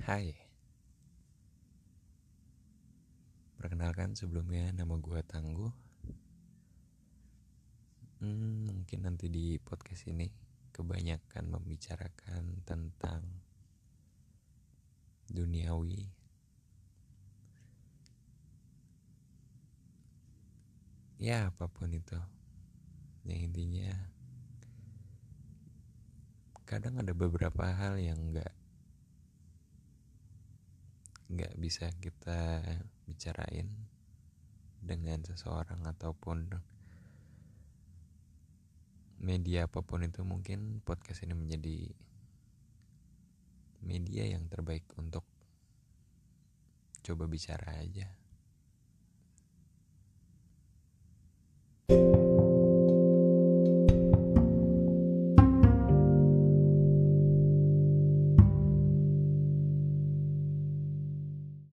Hai. Perkenalkan sebelumnya nama gue Tangguh. Hmm, Mungkin nanti di podcast ini Kebanyakan membicarakan tentang Duniawi. Ya apa pun itu. Yang intinya Kadang ada beberapa hal yang gak nggak bisa kita bicarain dengan seseorang ataupun media apa pun itu mungkin podcast ini menjadi media yang terbaik untuk coba bicara aja